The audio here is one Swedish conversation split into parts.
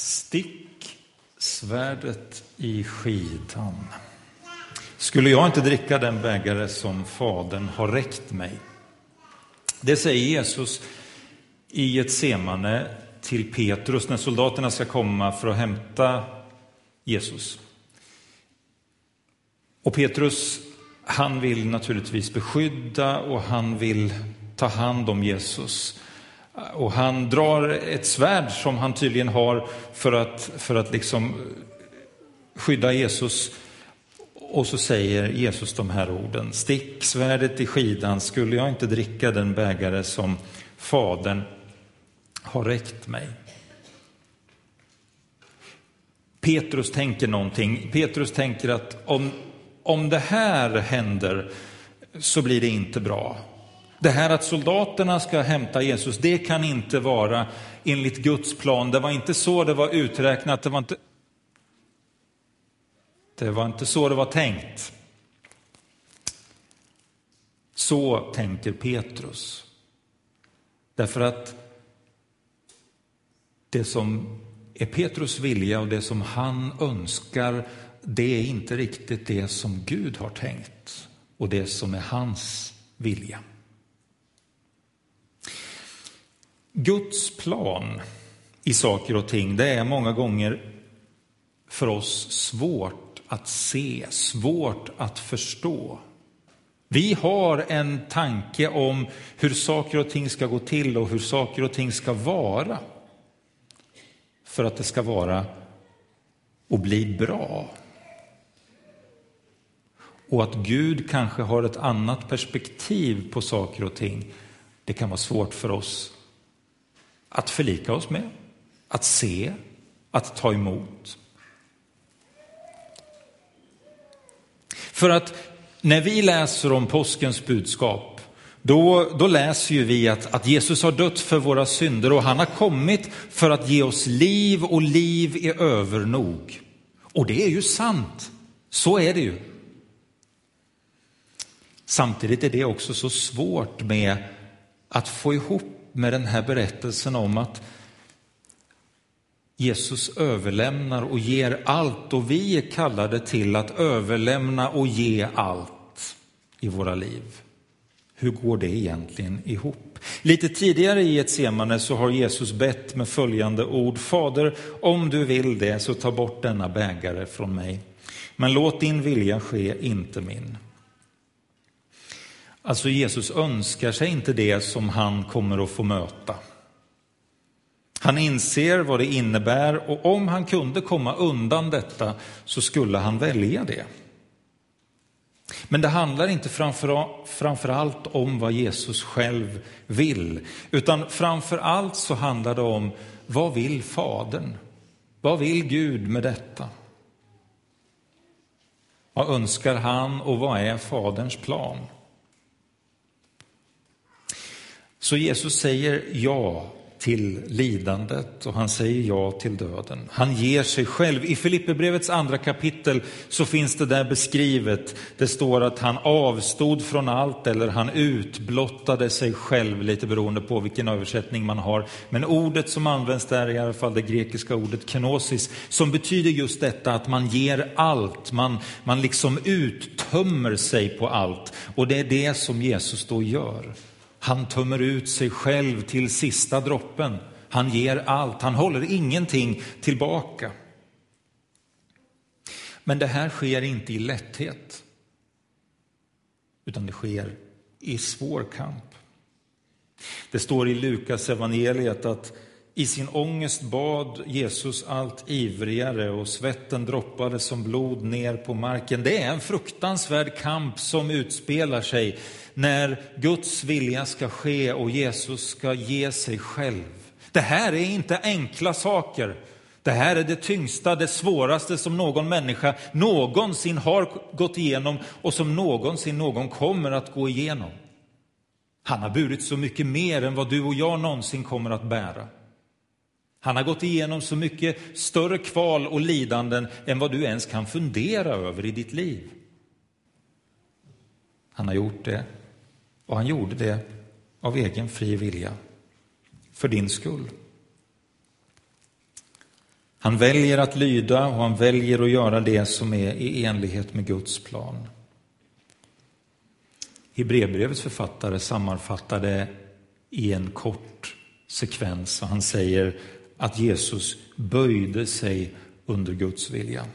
Stick svärdet i skidan. Skulle jag inte dricka den bägare som Fadern har räckt mig? Det säger Jesus i ett semane till Petrus när soldaterna ska komma för att hämta Jesus. Och Petrus, han vill naturligtvis beskydda och han vill ta hand om Jesus. Och han drar ett svärd som han tydligen har för att, för att liksom skydda Jesus. Och så säger Jesus de här orden. Stick svärdet i skidan, skulle jag inte dricka den bägare som Fadern har räckt mig. Petrus tänker någonting. Petrus tänker att om, om det här händer så blir det inte bra. Det här att soldaterna ska hämta Jesus, det kan inte vara enligt Guds plan. Det var inte så det var uträknat. Det var inte, det var inte så det var tänkt. Så tänker Petrus. Därför att det som är Petrus vilja och det som han önskar, det är inte riktigt det som Gud har tänkt och det som är hans vilja. Guds plan i saker och ting, det är många gånger för oss svårt att se, svårt att förstå. Vi har en tanke om hur saker och ting ska gå till och hur saker och ting ska vara för att det ska vara och bli bra. Och att Gud kanske har ett annat perspektiv på saker och ting, det kan vara svårt för oss att förlika oss med, att se, att ta emot. För att när vi läser om påskens budskap, då, då läser ju vi att, att Jesus har dött för våra synder och han har kommit för att ge oss liv och liv i övernog. Och det är ju sant, så är det ju. Samtidigt är det också så svårt med att få ihop med den här berättelsen om att Jesus överlämnar och ger allt och vi är kallade till att överlämna och ge allt i våra liv. Hur går det egentligen ihop? Lite tidigare i ett semane så har Jesus bett med följande ord. Fader, om du vill det så ta bort denna bägare från mig. Men låt din vilja ske, inte min. Alltså Jesus önskar sig inte det som han kommer att få möta. Han inser vad det innebär och om han kunde komma undan detta så skulle han välja det. Men det handlar inte framför allt om vad Jesus själv vill, utan framför allt så handlar det om vad vill Fadern? Vad vill Gud med detta? Vad önskar han och vad är Faderns plan? Så Jesus säger ja till lidandet och han säger ja till döden. Han ger sig själv. I Filipperbrevets andra kapitel så finns det där beskrivet. Det står att han avstod från allt eller han utblottade sig själv, lite beroende på vilken översättning man har. Men ordet som används där är i alla fall det grekiska ordet kenosis, som betyder just detta att man ger allt, man, man liksom uttömmer sig på allt. Och det är det som Jesus då gör. Han tömmer ut sig själv till sista droppen. Han ger allt, han håller ingenting tillbaka. Men det här sker inte i lätthet, utan det sker i svår kamp. Det står i Lukas evangeliet att i sin ångest bad Jesus allt ivrigare och svetten droppade som blod ner på marken. Det är en fruktansvärd kamp som utspelar sig när Guds vilja ska ske och Jesus ska ge sig själv. Det här är inte enkla saker. Det här är det tyngsta, det svåraste som någon människa någonsin har gått igenom och som någonsin någon kommer att gå igenom. Han har burit så mycket mer än vad du och jag någonsin kommer att bära. Han har gått igenom så mycket större kval och lidanden än vad du ens kan fundera över i ditt liv. Han har gjort det och han gjorde det av egen fri vilja, för din skull. Han väljer att lyda och han väljer att göra det som är i enlighet med Guds plan. Hebreerbrevets författare sammanfattar det i en kort sekvens och han säger att Jesus böjde sig under Guds vilja.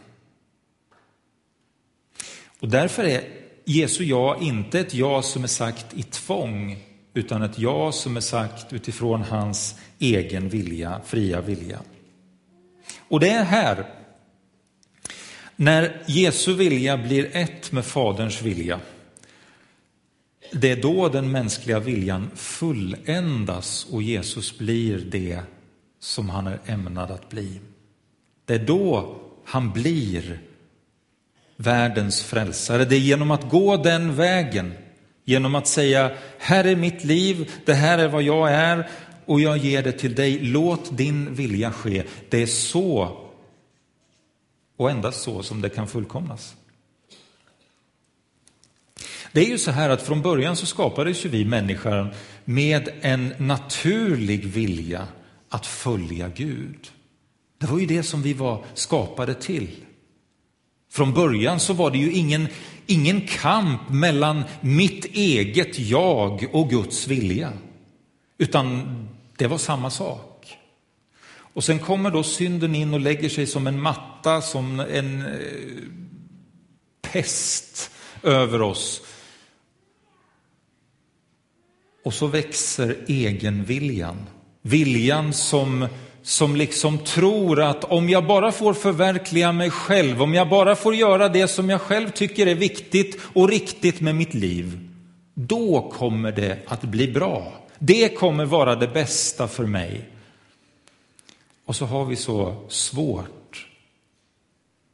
Och därför är Jesu ja inte ett ja som är sagt i tvång utan ett ja som är sagt utifrån hans egen vilja, fria vilja. Och det är här, när Jesu vilja blir ett med Faderns vilja, det är då den mänskliga viljan fulländas och Jesus blir det som han är ämnad att bli. Det är då han blir världens frälsare. Det är genom att gå den vägen, genom att säga här är mitt liv, det här är vad jag är och jag ger det till dig, låt din vilja ske. Det är så och endast så som det kan fullkomnas. Det är ju så här att från början så skapades ju vi människor med en naturlig vilja att följa Gud. Det var ju det som vi var skapade till. Från början så var det ju ingen, ingen kamp mellan mitt eget jag och Guds vilja, utan det var samma sak. Och sen kommer då synden in och lägger sig som en matta, som en eh, pest över oss. Och så växer egenviljan. Viljan som som liksom tror att om jag bara får förverkliga mig själv, om jag bara får göra det som jag själv tycker är viktigt och riktigt med mitt liv, då kommer det att bli bra. Det kommer vara det bästa för mig. Och så har vi så svårt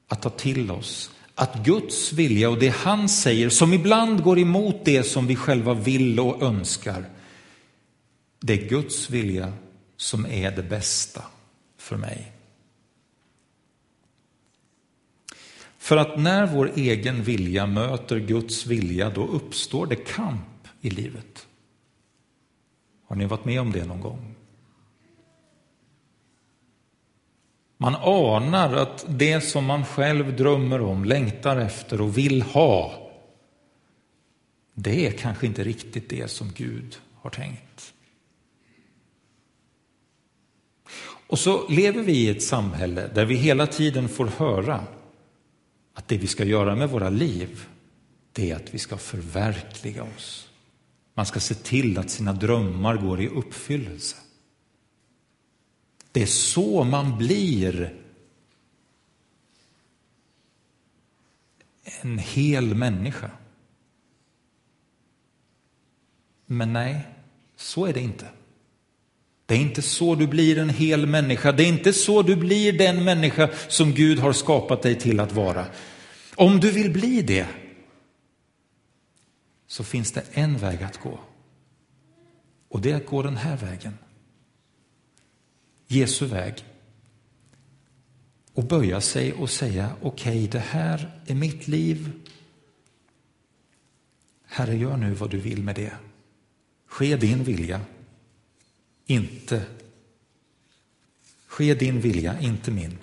att ta till oss att Guds vilja och det han säger, som ibland går emot det som vi själva vill och önskar, det är Guds vilja som är det bästa för mig. För att när vår egen vilja möter Guds vilja, då uppstår det kamp i livet. Har ni varit med om det någon gång? Man anar att det som man själv drömmer om, längtar efter och vill ha, det är kanske inte riktigt det som Gud har tänkt. Och så lever vi i ett samhälle där vi hela tiden får höra att det vi ska göra med våra liv, det är att vi ska förverkliga oss. Man ska se till att sina drömmar går i uppfyllelse. Det är så man blir en hel människa. Men nej, så är det inte. Det är inte så du blir en hel människa. Det är inte så du blir den människa som Gud har skapat dig till att vara. Om du vill bli det så finns det en väg att gå. Och det är att gå den här vägen. Jesu väg. Och böja sig och säga okej, okay, det här är mitt liv. Herre, gör nu vad du vill med det. Ske din vilja inte ske din vilja, inte min.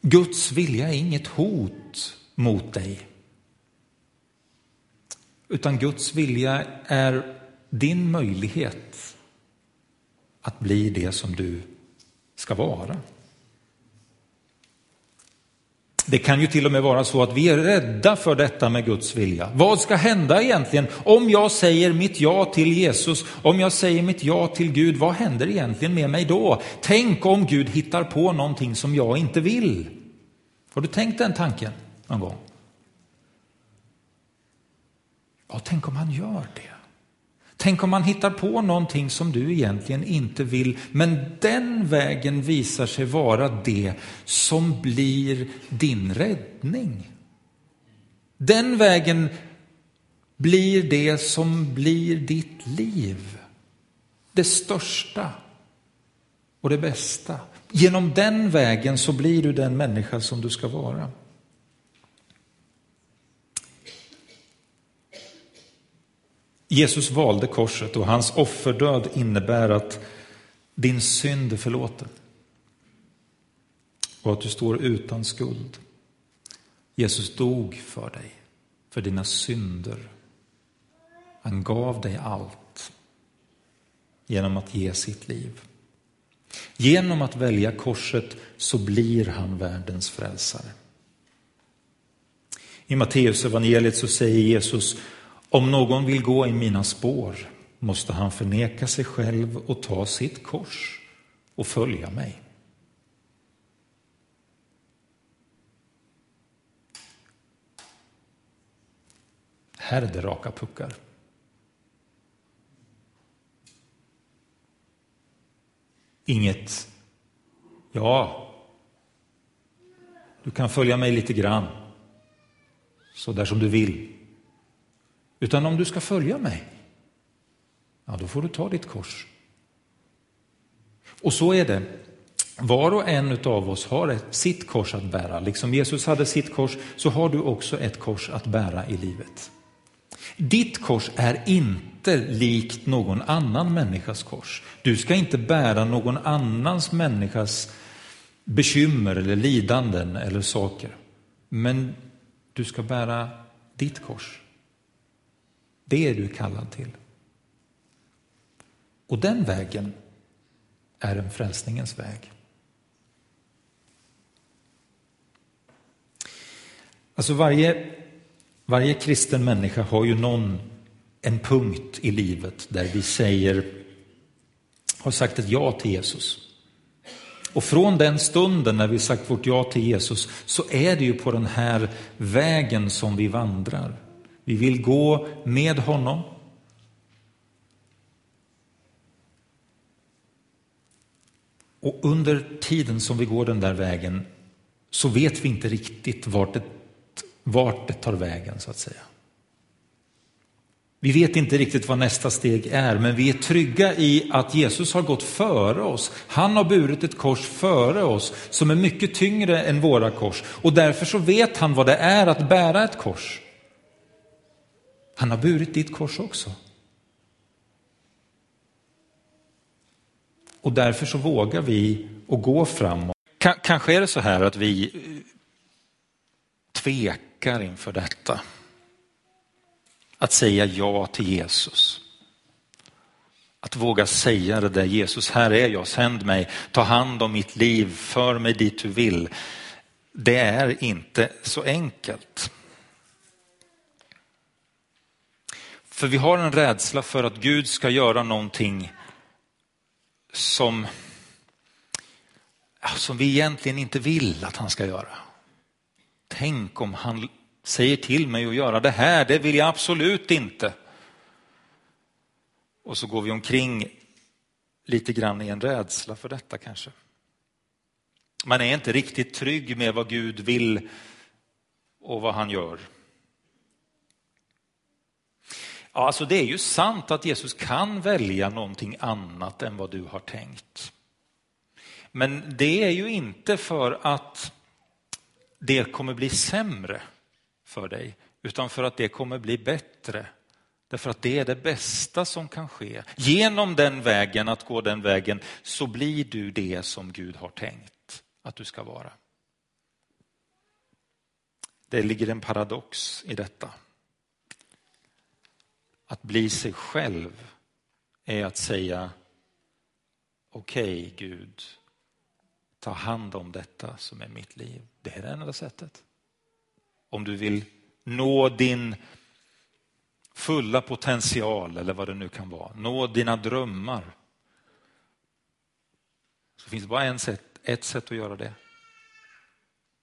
Guds vilja är inget hot mot dig. Utan Guds vilja är din möjlighet att bli det som du ska vara. Det kan ju till och med vara så att vi är rädda för detta med Guds vilja. Vad ska hända egentligen om jag säger mitt ja till Jesus, om jag säger mitt ja till Gud, vad händer egentligen med mig då? Tänk om Gud hittar på någonting som jag inte vill. Har du tänkt den tanken någon gång? Ja, tänk om han gör det. Tänk om man hittar på någonting som du egentligen inte vill, men den vägen visar sig vara det som blir din räddning. Den vägen blir det som blir ditt liv. Det största och det bästa. Genom den vägen så blir du den människa som du ska vara. Jesus valde korset och hans offerdöd innebär att din synd är förlåten. och att du står utan skuld. Jesus dog för dig, för dina synder. Han gav dig allt genom att ge sitt liv. Genom att välja korset så blir han världens frälsare. I Matteus evangeliet så säger Jesus, om någon vill gå i mina spår måste han förneka sig själv och ta sitt kors och följa mig. Här är det raka puckar. Inget, ja, du kan följa mig lite grann, så där som du vill. Utan om du ska följa mig, ja då får du ta ditt kors. Och så är det. Var och en av oss har ett, sitt kors att bära. Liksom Jesus hade sitt kors så har du också ett kors att bära i livet. Ditt kors är inte likt någon annan människas kors. Du ska inte bära någon annans människas bekymmer eller lidanden eller saker. Men du ska bära ditt kors. Det är du kallad till. Och den vägen är en frälsningens väg. Alltså varje varje kristen människa har ju någon, en punkt i livet där vi säger, har sagt ett ja till Jesus. Och från den stunden när vi sagt vårt ja till Jesus så är det ju på den här vägen som vi vandrar. Vi vill gå med honom. Och under tiden som vi går den där vägen så vet vi inte riktigt vart det vart det tar vägen så att säga. Vi vet inte riktigt vad nästa steg är, men vi är trygga i att Jesus har gått före oss. Han har burit ett kors före oss som är mycket tyngre än våra kors och därför så vet han vad det är att bära ett kors. Han har burit ditt kors också. Och därför så vågar vi att gå framåt. Kanske är det så här att vi eh, tvekar inför detta. Att säga ja till Jesus. Att våga säga det där Jesus, här är jag, sänd mig, ta hand om mitt liv, för mig dit du vill. Det är inte så enkelt. För vi har en rädsla för att Gud ska göra någonting som, som vi egentligen inte vill att han ska göra. Tänk om han säger till mig att göra det här, det vill jag absolut inte. Och så går vi omkring lite grann i en rädsla för detta kanske. Man är inte riktigt trygg med vad Gud vill och vad han gör. Ja, alltså det är ju sant att Jesus kan välja någonting annat än vad du har tänkt. Men det är ju inte för att det kommer bli sämre för dig, utan för att det kommer bli bättre. Därför att det är det bästa som kan ske. Genom den vägen, att gå den vägen, så blir du det som Gud har tänkt att du ska vara. Det ligger en paradox i detta. Att bli sig själv är att säga okej okay, Gud, ta hand om detta som är mitt liv. Det är det enda sättet. Om du vill nå din fulla potential eller vad det nu kan vara, nå dina drömmar. Så finns det bara en sätt, ett sätt att göra det.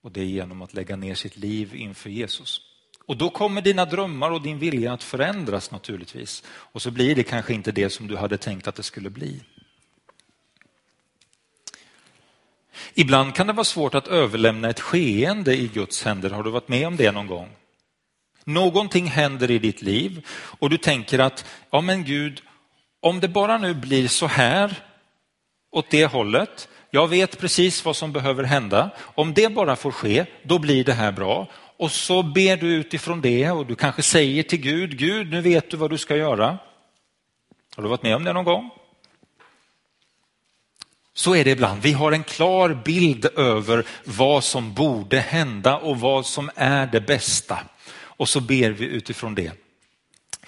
Och det är genom att lägga ner sitt liv inför Jesus. Och då kommer dina drömmar och din vilja att förändras naturligtvis. Och så blir det kanske inte det som du hade tänkt att det skulle bli. Ibland kan det vara svårt att överlämna ett skeende i Guds händer. Har du varit med om det någon gång? Någonting händer i ditt liv och du tänker att, ja men Gud, om det bara nu blir så här åt det hållet, jag vet precis vad som behöver hända. Om det bara får ske, då blir det här bra. Och så ber du utifrån det och du kanske säger till Gud, Gud nu vet du vad du ska göra. Har du varit med om det någon gång? Så är det ibland. Vi har en klar bild över vad som borde hända och vad som är det bästa. Och så ber vi utifrån det.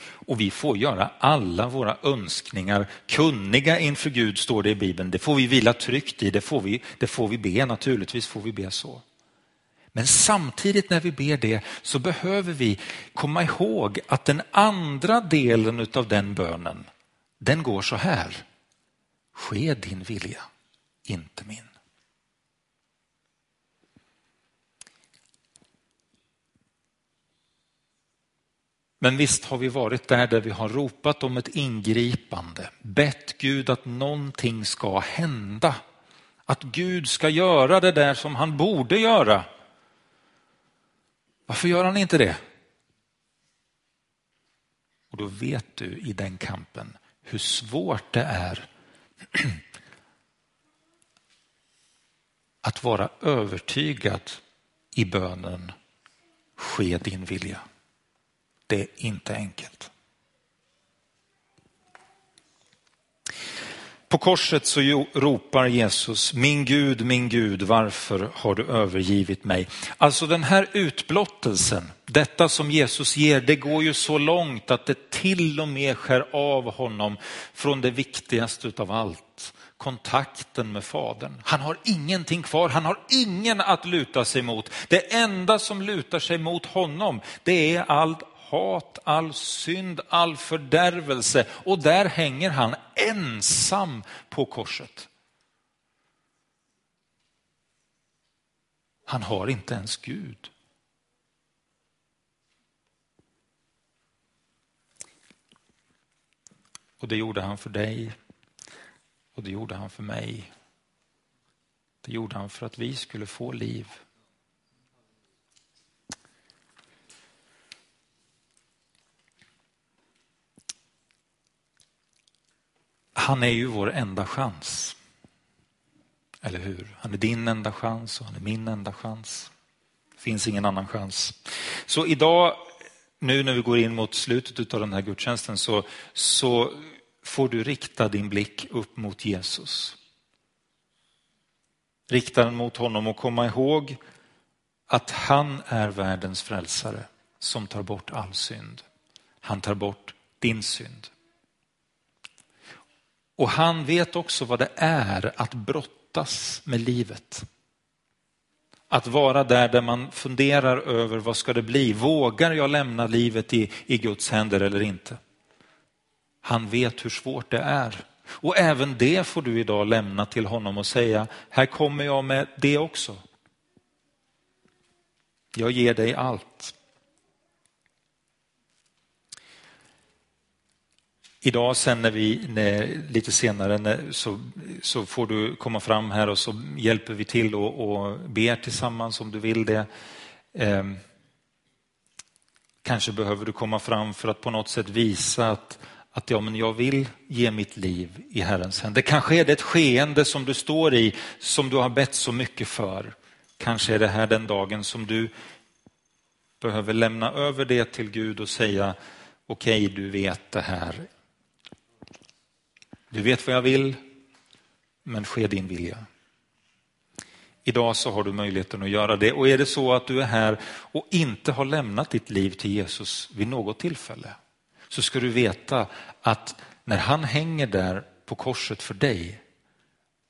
Och vi får göra alla våra önskningar kunniga inför Gud, står det i Bibeln. Det får vi vila tryggt i, det får vi, det får vi be, naturligtvis får vi be så. Men samtidigt när vi ber det så behöver vi komma ihåg att den andra delen av den bönen, den går så här. Ske din vilja, inte min. Men visst har vi varit där, där vi har ropat om ett ingripande, bett Gud att någonting ska hända. Att Gud ska göra det där som han borde göra. Varför gör han inte det? Och då vet du i den kampen hur svårt det är att vara övertygad i bönen, ske din vilja. Det är inte enkelt. På korset så ropar Jesus, min Gud, min Gud, varför har du övergivit mig? Alltså den här utblottelsen, detta som Jesus ger, det går ju så långt att det till och med skär av honom från det viktigaste av allt, kontakten med Fadern. Han har ingenting kvar, han har ingen att luta sig mot. Det enda som lutar sig mot honom, det är allt hat, all synd, all fördärvelse och där hänger han ensam på korset. Han har inte ens Gud. Och det gjorde han för dig och det gjorde han för mig. Det gjorde han för att vi skulle få liv. Han är ju vår enda chans. Eller hur? Han är din enda chans och han är min enda chans. Det finns ingen annan chans. Så idag, nu när vi går in mot slutet av den här gudstjänsten, så, så får du rikta din blick upp mot Jesus. Rikta den mot honom och komma ihåg att han är världens frälsare som tar bort all synd. Han tar bort din synd. Och han vet också vad det är att brottas med livet. Att vara där där man funderar över vad ska det bli? Vågar jag lämna livet i, i Guds händer eller inte? Han vet hur svårt det är. Och även det får du idag lämna till honom och säga, här kommer jag med det också. Jag ger dig allt. Idag sen när vi, när, lite senare när, så, så får du komma fram här och så hjälper vi till och, och ber tillsammans om du vill det. Eh, kanske behöver du komma fram för att på något sätt visa att, att ja, men jag vill ge mitt liv i Herrens händer. Kanske är det ett skeende som du står i som du har bett så mycket för. Kanske är det här den dagen som du behöver lämna över det till Gud och säga okej, okay, du vet det här du vet vad jag vill, men ske din vilja. Idag så har du möjligheten att göra det och är det så att du är här och inte har lämnat ditt liv till Jesus vid något tillfälle så ska du veta att när han hänger där på korset för dig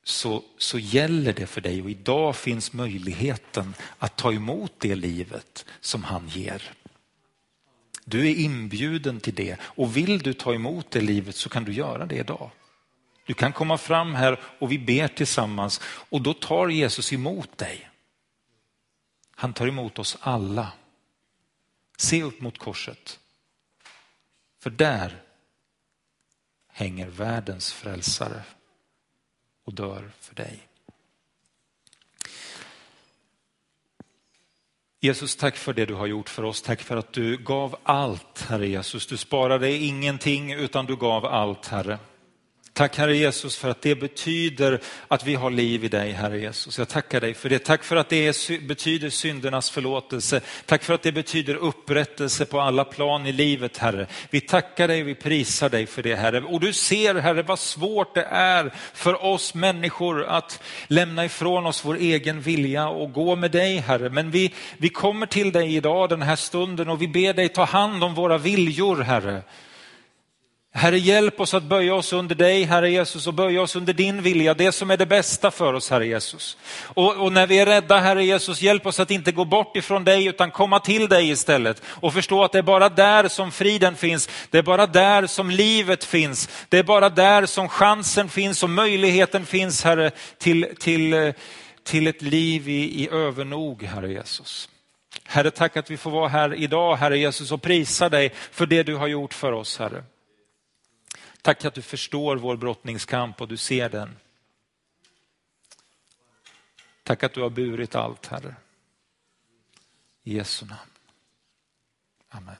så, så gäller det för dig och idag finns möjligheten att ta emot det livet som han ger. Du är inbjuden till det och vill du ta emot det livet så kan du göra det idag. Du kan komma fram här och vi ber tillsammans och då tar Jesus emot dig. Han tar emot oss alla. Se upp mot korset. För där hänger världens frälsare och dör för dig. Jesus, tack för det du har gjort för oss. Tack för att du gav allt, Herre Jesus. Du sparade ingenting utan du gav allt, Herre. Tack Herre Jesus för att det betyder att vi har liv i dig Herre Jesus. Jag tackar dig för det. Tack för att det betyder syndernas förlåtelse. Tack för att det betyder upprättelse på alla plan i livet Herre. Vi tackar dig och vi prisar dig för det Herre. Och du ser Herre vad svårt det är för oss människor att lämna ifrån oss vår egen vilja och gå med dig Herre. Men vi, vi kommer till dig idag den här stunden och vi ber dig ta hand om våra viljor Herre. Herre, hjälp oss att böja oss under dig, Herre Jesus, och böja oss under din vilja, det som är det bästa för oss, Herre Jesus. Och, och, när vi är rädda, Herre Jesus, hjälp oss att inte gå bort ifrån dig, utan komma till dig istället och förstå att det är bara där som friden finns, det är bara där som livet finns, det är bara där som chansen finns och möjligheten finns, Herre, till, till, till ett liv i, i övernog, Herre Jesus. Herre, tack att vi får vara här idag, Herre Jesus, och prisa dig för det du har gjort för oss, Herre. Tack att du förstår vår brottningskamp och du ser den. Tack att du har burit allt, Herre. I Jesu namn. Amen.